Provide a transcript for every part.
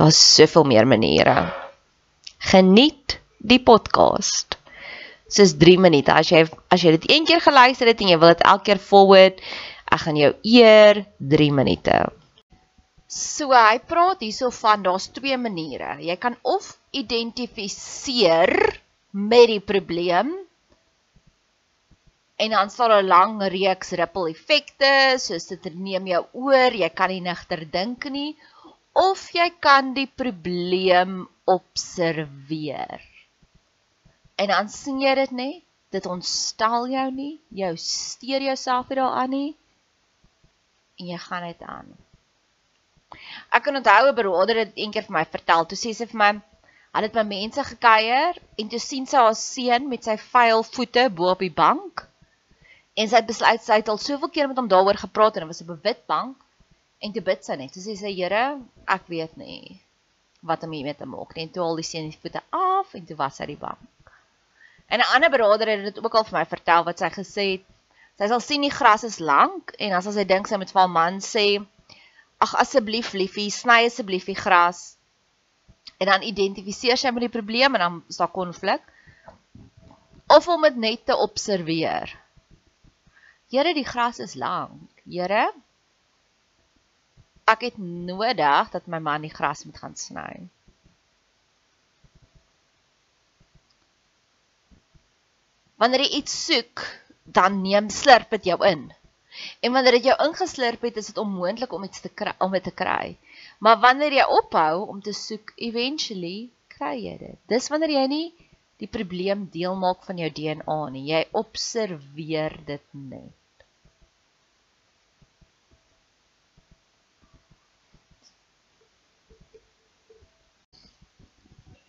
Daar's soveel meer maniere. Geniet die podcast. Dis 3 minute. As jy as jy dit een keer geluister het en jy wil dit elke keer forward, ek gaan jou eer 3 minute. So hy praat hierso van daar's twee maniere. Jy kan of identifiseer met die probleem en dan sal 'n lang reeks ripple effekte soos dit neem jou oor, jy kan nie nigter dink nie of jy kan die probleem observeer. En dan sien jy dit net, dit ontstel jou nie, jou steur jouself nie daaraan nie en jy gaan dit aan. Ek kan onthou 'n broeder het eendag vir my vertel, toe sê sy vir my, hulle het by mense gekuier en toe sien sy haar seun met sy vuil voete bo op die bank en sy het besluit sy het al soveel keer met hom daaroor gepraat en dit was op 'n wit bank en toe bid sy net. Sy sê Here, ek weet nie wat om hiermee te maak nie. En toe al die seun die voete af en toe was hy die bank. En 'n ander broeder het dit ook al vir my vertel wat sy gesê het. Sy sal sien die gras is lank en as sy dink sy moet vir haar man sê, ag asseblief liefie, sny asseblief die gras. En dan identifiseer sy met die probleem en dan is daar konflik. Of om dit net te observeer. Here, die gras is lank. Here, ek het nodig dat my man die gras moet gaan sny. Wanneer jy iets soek, dan neem slurp dit jou in. En wanneer dit jou ingeslurp het, is dit onmoontlik om iets te kry, om dit te kry. Maar wanneer jy ophou om te soek, eventually kry jy dit. Dis wanneer jy nie die probleem deel maak van jou DNA nie. Jy observeer dit net.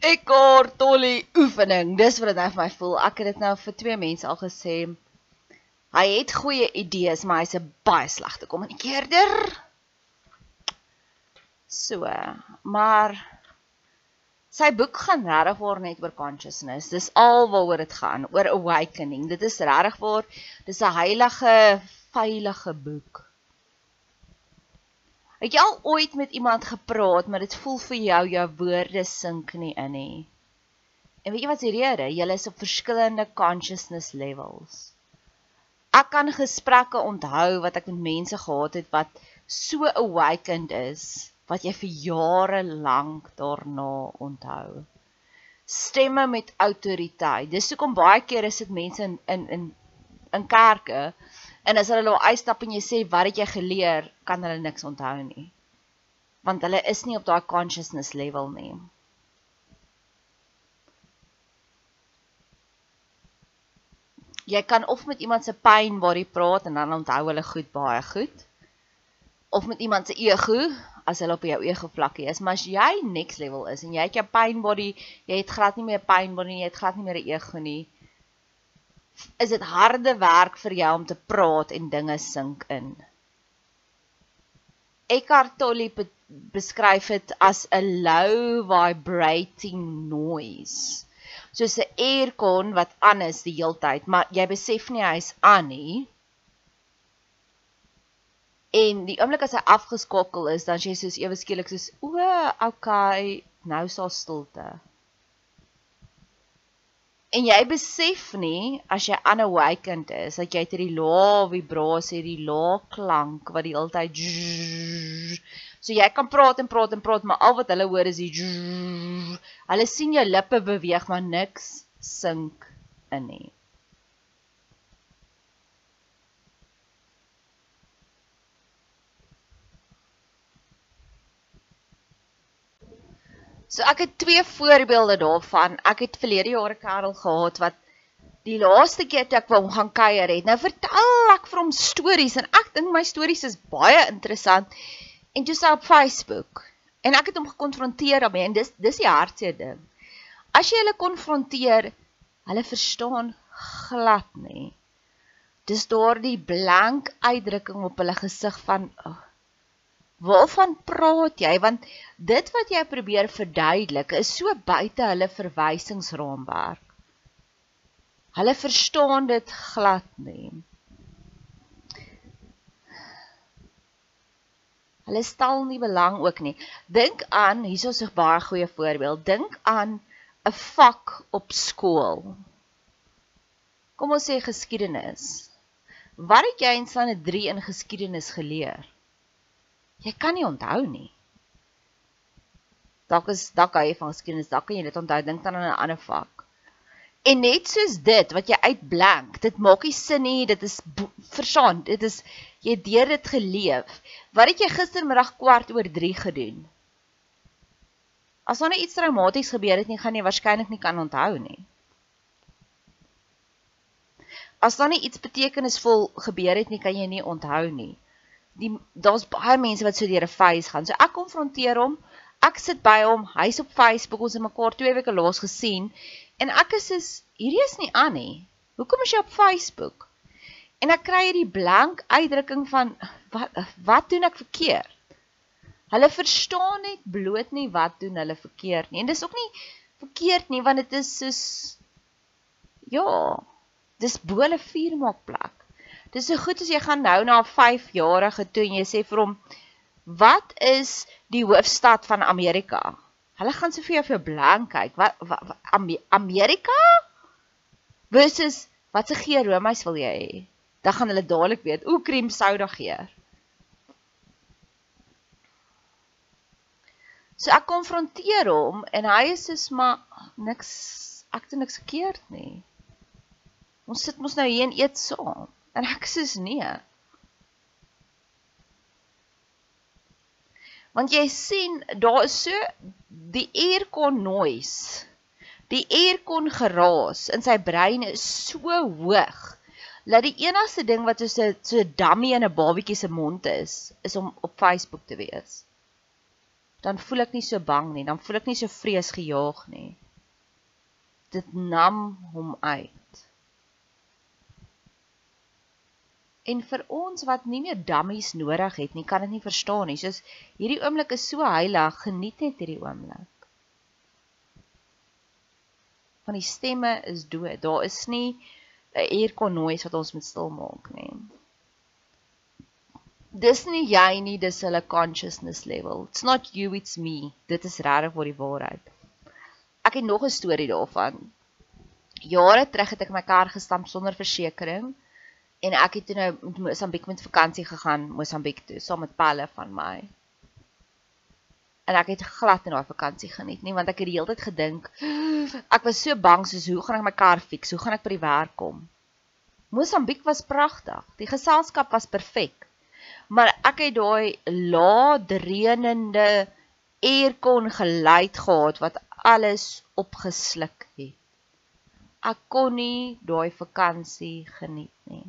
Ekor Tolly oefening. Dis wat dit nou vir my voel. Ek het dit nou vir twee mense al gesê. Hy het goeie idees, maar hy's 'n baie slegte kommunikeerder. So, maar sy boek gaan regtig waar net oor consciousness. Dis al waaroor dit gaan, oor awakening. Dit is regtig waar dis 'n heilige, veilige boek. Het jy al ooit met iemand gepraat, maar dit voel vir jou jou woorde sink nie in nie. En weet jy wat die rede? Julle is op verskillende consciousness levels. Ek kan gesprekke onthou wat ek met mense gehad het wat so awakened is wat jy vir jare lank daarna onthou. Stemme met autoriteit. Dis hoekom baie keer is dit mense in in in in kerke en as hulle daar uitstap en jy sê wat het jy geleer, kan hulle niks onthou nie. Want hulle is nie op daai consciousness level nie. Jy kan of met iemand se pyn waar jy praat en dan onthou hulle goed baie goed of met iemand se ego as hulle op jou ego vlakkie is. Maar as jy next level is en jy het jou pain body, jy het glad nie meer pain body jy het glad nie meer 'n ego nie. Is dit harde werk vir jou om te praat en dinge sink in. Eckhart Tolle beskryf dit as 'n low vibrating noise. Soos 'n aircon wat aan is die heeltyd, maar jy besef nie hy's aan nie. En die oomblik as hy afgeskakel is, dan sê jy soos ewe skielik soos o, okay, nou daar stilte. En jy besef nie as jy unawakened is dat jy het hierdie lae vibrasie, hierdie lae klank wat die hele tyd So jy kan praat en praat en praat, maar al wat hulle hoor is die Hulle sien jou lippe beweeg, maar niks sink in nie. So ek het twee voorbeelde daarvan. Ek het verlede jaar 'n kerel gehad wat die laaste keer toe ek wou gaan kuier het. Nou vertel ek vir hom stories en ek dink my stories is baie interessant. En toe staan op Facebook en ek het hom gekonfronteer daarmee en dis dis die hartseer ding. As jy hulle konfronteer, hulle verstaan glad nie. Dis daardie blank uitdrukking op hulle gesig van oh, Waarvan praat jy? Want dit wat jy probeer verduidelik is so buite hulle verwysingsraamwerk. Hulle verstaan dit glad nie. Hulle stel nie belang ook nie. Dink aan, hier is 'n baie goeie voorbeeld. Dink aan 'n vak op skool. Kom ons sê geskiedenis. Wat het jy in 'n 3 in geskiedenis geleer? Jy kan nie onthou nie. Dalk is dalk hy van geskiedenis, dalk kan jy dit onthou, dink dan aan 'n ander vak. En net soos dit wat jy uitblank, dit maak nie sin nie, dit is versaan, dit is jy het deur dit geleef. Wat het jy gistermiddag kwart oor 3 gedoen? As daar net iets traumaties gebeur het nie, gaan jy waarskynlik nie kan onthou nie. As daar nie iets betekenisvol gebeur het nie, kan jy nie onthou nie die daar's baie mense wat so deur 'n phase gaan. So ek konfronteer hom. Ek sit by hom. Hy's op Facebook. Ons het mekaar 2 weke laas gesien en ek is is hierdie is nie aan nie. Hoekom is jy op Facebook? En ek kry hierdie blank uitdrukking van wat wat doen ek verkeerd? Hulle verstaan net bloot nie wat doen hulle verkeerd nie. En dis ook nie verkeerd nie want dit is soos ja, dis bo 'n vuurmaakplek. Dis so goed as jy gaan nou na 'n 5-jarige toe en jy sê vir hom wat is die hoofstad van Amerika? Hulle gaan so vir jou vir blank kyk. Wat, wat, wat Amerika? Versus wat se geur roomys wil jy hê? Dan gaan hulle dadelik weet, o, krem soda geur. So ek konfronteer hom en hy is soos maar niks ek doen niks verkeerd nie. Ons sit mos nou hier en eet saam. En ek sê nee. Want jy sien, daar is so die aircon noise. Die aircon geraas in sy brein is so hoog dat die enigste ding wat so so dummy in 'n babatjie se mond is, is om op Facebook te wees. Dan voel ek nie so bang nie, dan voel ek nie so vreesgejaag nie. Dit nam hom uit. En vir ons wat nie meer dummies nodig het nie, kan dit nie verstaan nie. Soos hierdie oomblik is so heilig, geniet net hierdie oomblik. Van die stemme is dood. Daar is nie 'n aircon noise wat ons moet stil maak nie. Dis nie jy nie, dis hulle consciousness level. It's not you, it's me. Dit is regtig vir die waarheid. Ek het nog 'n storie daarvan. Jare terug het ek my kar gestamp sonder versekerings en ek het toe nou met Mosambiek met vakansie gegaan, Mosambiek toe, saam met pelle van my. En ek het glad in daai vakansie geniet nie, want ek het die hele tyd gedink, ek was so bang soos hoe gaan ek my kar fix? Hoe gaan ek by die werk kom? Mosambiek was pragtig. Die geselskap was perfek. Maar ek het daai laadrenende aircon geluid gehad wat alles opgesluk het. Ek kon nie daai vakansie geniet nie.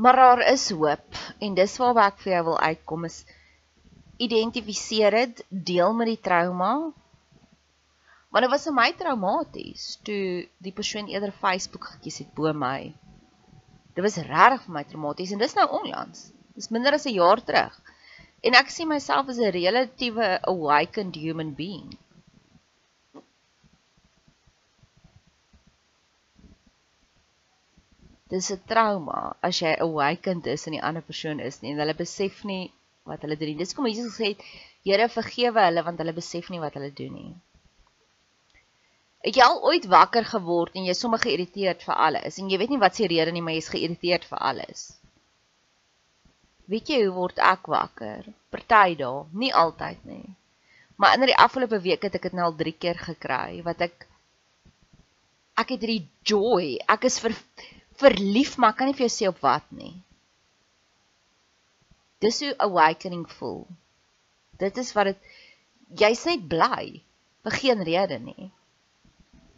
Maar daar is hoop en dis waar ek vir jou wil uitkom is identifiseer dit, deel met die trauma. Want dit was vir my traumaties toe die persoon eerder Facebook gekies het bo my. Dit was regtig vir my traumaties en dis nou onlangs. Dis minder as 'n jaar terug. En ek sien myself as 'n relatiewe awakened human being. Dis 'n trauma as jy awakened is en die ander persoon is nie en hulle besef nie wat hulle doen nie. Dis kom Jesus gesê het, Here vergewe hulle want hulle besef nie wat hulle doen nie. Het jy al ooit wakker geword en jy sommer geïrriteerd vir alles en jy weet nie wat se rede nie, maar jy's geïrriteerd vir alles? Weet jy hoe word ek wakker? Party dae, nie altyd nie. Maar in die afgelope week het ek dit nou al 3 keer gekry wat ek ek het hierdie joy. Ek is ver verlief, maar kan nie vir jou sê op wat nie. Dis hoe awakening voel. Dit is wat dit jy's net bly vir geen rede nie.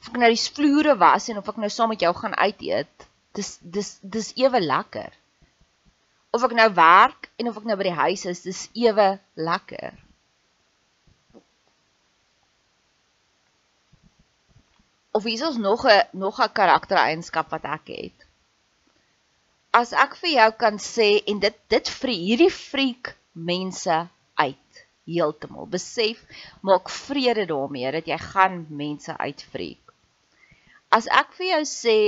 Of ek nou die vloere was en of ek nou saam met jou gaan uit eet, dis dis dis ewe lekker. Of ek nou werk en of ek nou by die huis is, dis ewe lekker. Of is ons nog 'n nog 'n karaktereienskap wat ek het as ek vir jou kan sê en dit dit vir hierdie freak mense uit heeltemal. Besef maak vrede daarmee dat jy gaan mense uitfreak as ek vir jou sê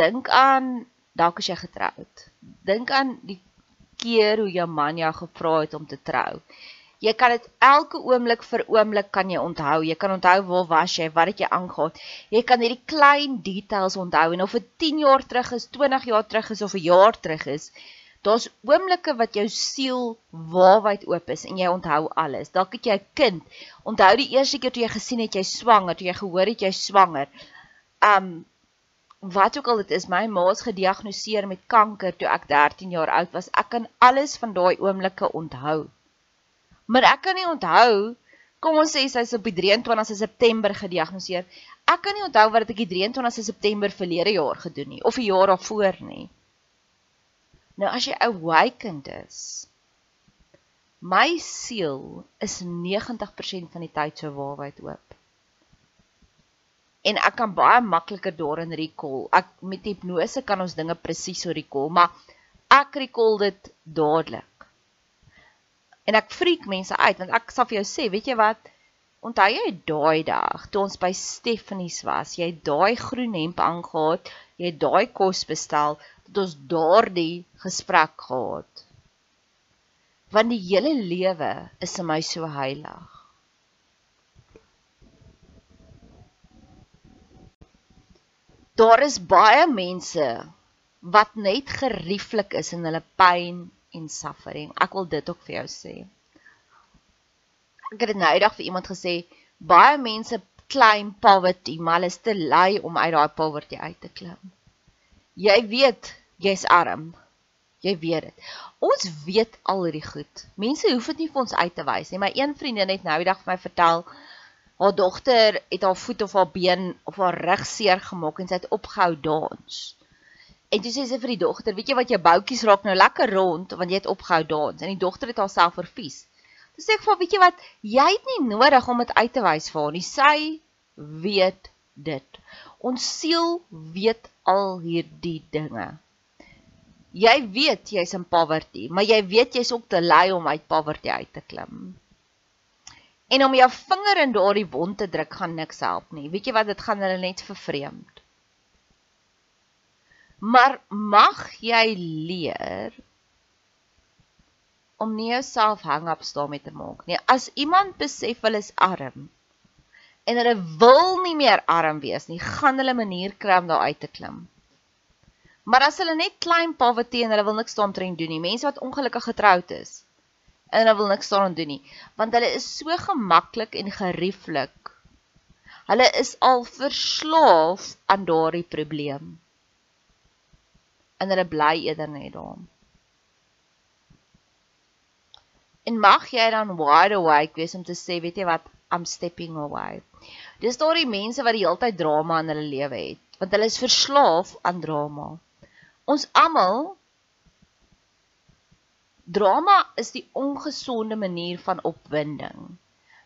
dink aan dalk as jy getroud dink aan die keer hoe jou man jou gevra het om te trou Jy kan dit elke oomblik vir oomblik kan jy onthou. Jy kan onthou waar was jy, wat het jy aangegaan. Jy kan hierdie klein details onthou en of dit 10 jaar terug is, 20 jaar terug is of 'n jaar terug is. Daar's oomblikke wat jou siel waarwyd oop is en jy onthou alles. Dalk het jy 'n kind. Onthou die eerste keer toe jy gesien het jy swanger, toe jy gehoor het jy swanger. Um wat ook al dit is, my ma is gediagnoseer met kanker toe ek 13 jaar oud was. Ek kan alles van daai oomblikke onthou. Maar ek kan nie onthou kom ons sê sy's op die 23 September gediagnoseer. Ek kan nie onthou wat ek die 23 September verlede jaar gedoen nie of 'n jaar daarvoor nie. Nou as jy awakened is, my siel is 90% van die tyd so waarheid oop. En ek kan baie makliker daarin recall. Ek met hipnose kan ons dinge presies so recall, maar ek recall dit dadelik. En ek freak mense uit want ek sal vir jou sê, weet jy wat? Onthou jy daai dag toe ons by Stefanies was, jy daai groen hemp aangetree, jy daai kos bestel, het ons daardie gesprek gehad. Want die hele lewe is vir my so heilig. Daar is baie mense wat net gerieflik is in hulle pyn en suffering. Ek wil dit ook vir jou sê. Ek het nou eendag vir iemand gesê, baie mense claim poverty, maar hulle is te lui om uit daai poverty uit te klim. Jy weet jy's arm. Jy weet dit. Ons weet al hierdie goed. Mense hoef dit nie vir ons uit te wys nie. My een vriendin het nou die dag vir my vertel haar dogter het haar voet of haar been of haar rug seer gemaak en sy het opgehou dans. En toe sê sy vir die dogter, weet jy wat jou boutjies raak nou lekker rond want jy het opgehou dans en die dogter het haarself vervies. Toe sê ek vir weet jy wat, jy het nie nodig om dit uit te wys vir haar nie. Sy weet dit. Ons siel weet al hierdie dinge. Jy weet jy's in poverty, maar jy weet jy's ook te lui om uit poverty uit te klim. En om jou vinger in daardie wond te druk gaan niks help nie. Weet jy wat dit gaan hulle net vervreemd. Maar mag jy leer om nie jouself hang-ups daarmee te maak nie. As iemand besef hulle is arm en hulle wil nie meer arm wees nie, gaan hulle 'n manier kry om daar uit te klim. Maar as hulle net klein poverty en hulle wil niks daaroor doen nie, mense wat ongelukkig getroud is en hulle wil niks daaroor doen nie, want hulle is so gemaklik en gerieflik. Hulle is al verslaaf aan daardie probleem. En hulle bly eerder net daar. En mag jy dan wide awake wees om te sê, weet jy wat, I'm stepping away. Dis daardie mense wat die hele tyd drama in hulle lewe het, want hulle is verslaaf aan drama. Ons almal drama is die ongesonde manier van opwinding.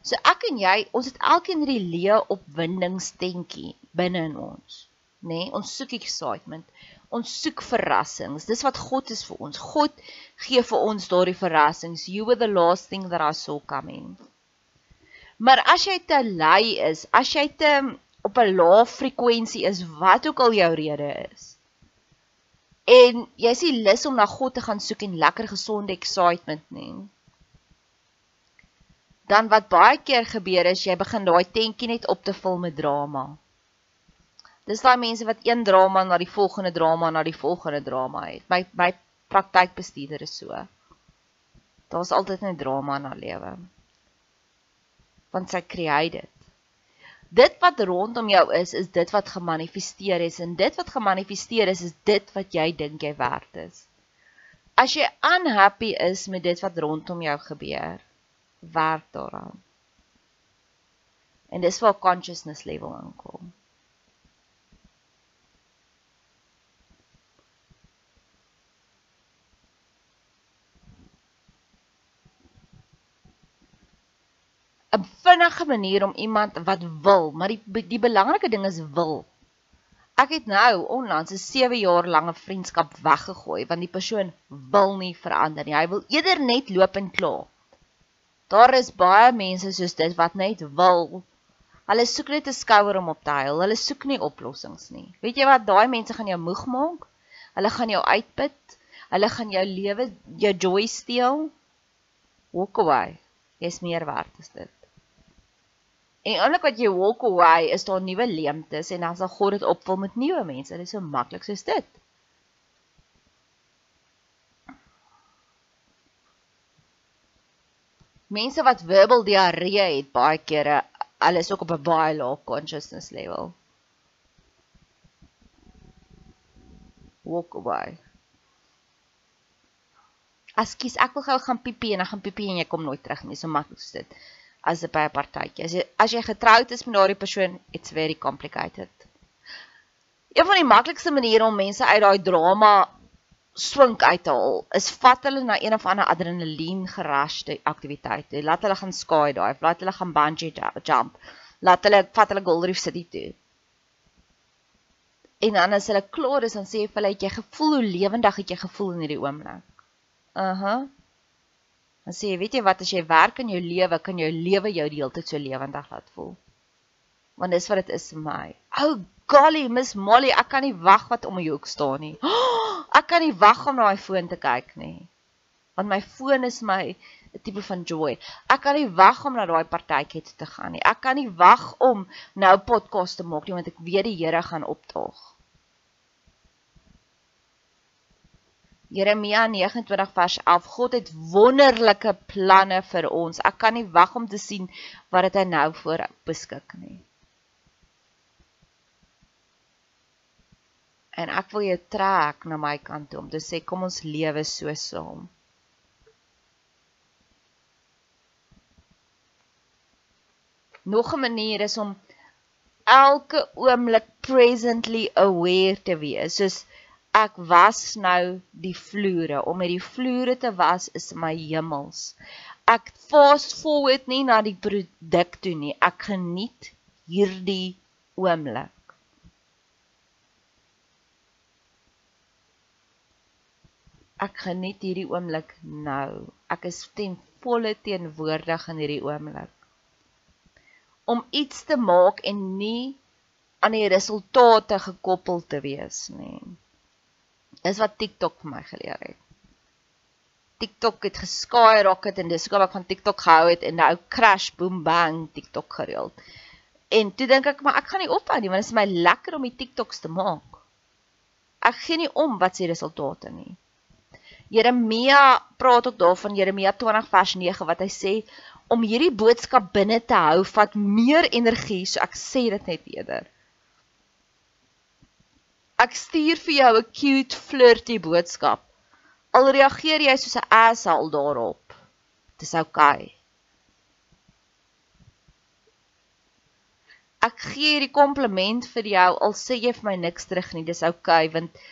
So ek en jy, ons het elkeen hierdie leë opwindingstentjie binne in ons, nê? Nee, ons soek excitement. Ons soek verrassings. Dis wat God is vir ons. God gee vir ons daardie verrassings. You were the last thing that I saw coming. Maar as jy te lui is, as jy te op 'n lae frekwensie is, wat ook al jou rede is, en jy nie lus om na God te gaan soek en lekker gesonde excitement nie. Dan wat baie keer gebeur is jy begin daai tentjie net op te vul met drama. Dis daai mense wat een drama na die volgende drama na die volgende drama het. My my praktykbestuurder is so. Daar's altyd net drama in haar lewe. Want sy create dit dit wat rondom jou is is dit wat gemanifesteer is en dit wat gemanifesteer is is dit wat jy dink jy werd is. As jy unhappy is met dit wat rondom jou gebeur, werk daaraan. En dis waar consciousness level inkom. 'n vinnige manier om iemand wat wil, maar die die belangrike ding is wil. Ek het nou onlangs 'n 7 jaar lange vriendskap weggegooi want die persoon wil nie verander nie. Hy wil eerder net loop en kla. Daar is baie mense soos dit wat net wil. Hulle soek net 'n skouer om op te huil. Hulle soek nie oplossings nie. Weet jy wat? Daai mense gaan jou moeg maak. Hulle gaan jou uitput. Hulle gaan jou lewe, jou joy steel. Walk away. Jy's meer werd as dit. En oomblik wat jy walk away, is daar nuwe leemtes en dan sal God dit opvul met nuwe mense. Dit is so maklik soos dit. Mense wat verbal diarree het baie kere, hulle is ook op 'n baie lae consciousness level. Walk away. Askies, ek wil gou gaan piepie en dan gaan piepie en jy kom nooit terug nie. So maklik is dit as by 'n partytjie. As jy as jy getroud is met daardie persoon, it's very complicated. Een van die maklikste maniere om mense uit daai drama swink uit te haal, is vat hulle na een of ander adrenalien gerusde aktiwiteit. Laat hulle gaan skaai daai, laat hulle gaan bungee jump. Laat hulle vat hulle Gold Reef City toe. En dan as hulle klaar is, dan sê jy vir hulle, "Het jy gevoel hoe lewendig het jy gevoel in hierdie oomblik?" Uh huh. Dan sê jy, weet jy wat, as jy werk in jou lewe, kan jou lewe jou die hele tyd so lewendig laat voel. Want dis wat dit is vir my. Oh golly, Miss Molly, ek kan nie wag wat om my hoek staan nie. Oh, ek kan nie wag om na my foon te kyk nie. Want my foon is my 'n tipe van joy. Ek kan nie wag om na daai partytjie te gaan nie. Ek kan nie wag om nou podcast te maak nie want ek weet die Here gaan opdaag. Jeremia 29 vers 11 God het wonderlike planne vir ons. Ek kan nie wag om te sien wat dit hy nou voor beskik nie. En ek wil jou trek na my kant toe om te sê kom ons lewe so saam. Nog 'n manier is om elke oomblik presently aware te wees. Soos ek was nou die vloere. Om met die vloere te was is my hemels. Ek fast forward nie na die produk toe nie. Ek geniet hierdie oomblik. Ek geniet hierdie oomblik nou. Ek is ten volle teenwoordig in hierdie oomblik om iets te maak en nie aan die resultate gekoppel te wees nie. Dis wat TikTok vir my geleer het. TikTok het geskaai rocket en dis hoekom ek van TikTok gehou het en nou crash boom bang TikTok gereeld. En toe dink ek maar ek gaan nie ophou nie want dit is my lekker om die TikToks te maak. Ek gee nie om wat se resultate nie. Jeremia praat ook daarvan Jeremia 20 vers 9 wat hy sê om hierdie boodskap binne te hou vat meer energie, so ek sê dit net eerder. Ek stuur vir jou 'n cute flirty boodskap. Al reageer jy soos 'n asshole daarop. Dis oukei. Ek gee hierdie kompliment vir jou al sê jy vir my niks terug nie. Dis oukei want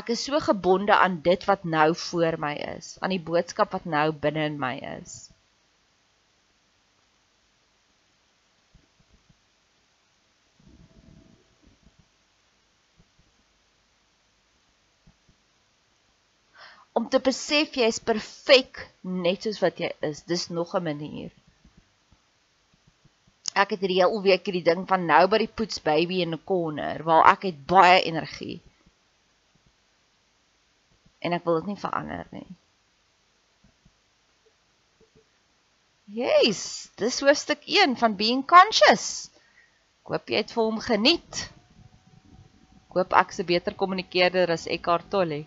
ek is so gebonde aan dit wat nou voor my is, aan die boodskap wat nou binne in my is. Om te besef jy is perfek net soos wat jy is. Dis nog 'n manier. Ek het hierdie hele week hierdie ding van nobody puts baby in a corner waar ek het baie energie. En ek wil dit nie verander nie. Yes, dis hoofstuk 1 van being conscious. Ek hoop jy het vir hom geniet. Ek hoop ek's 'n beter kommunikeerder as Eckhart Tolle.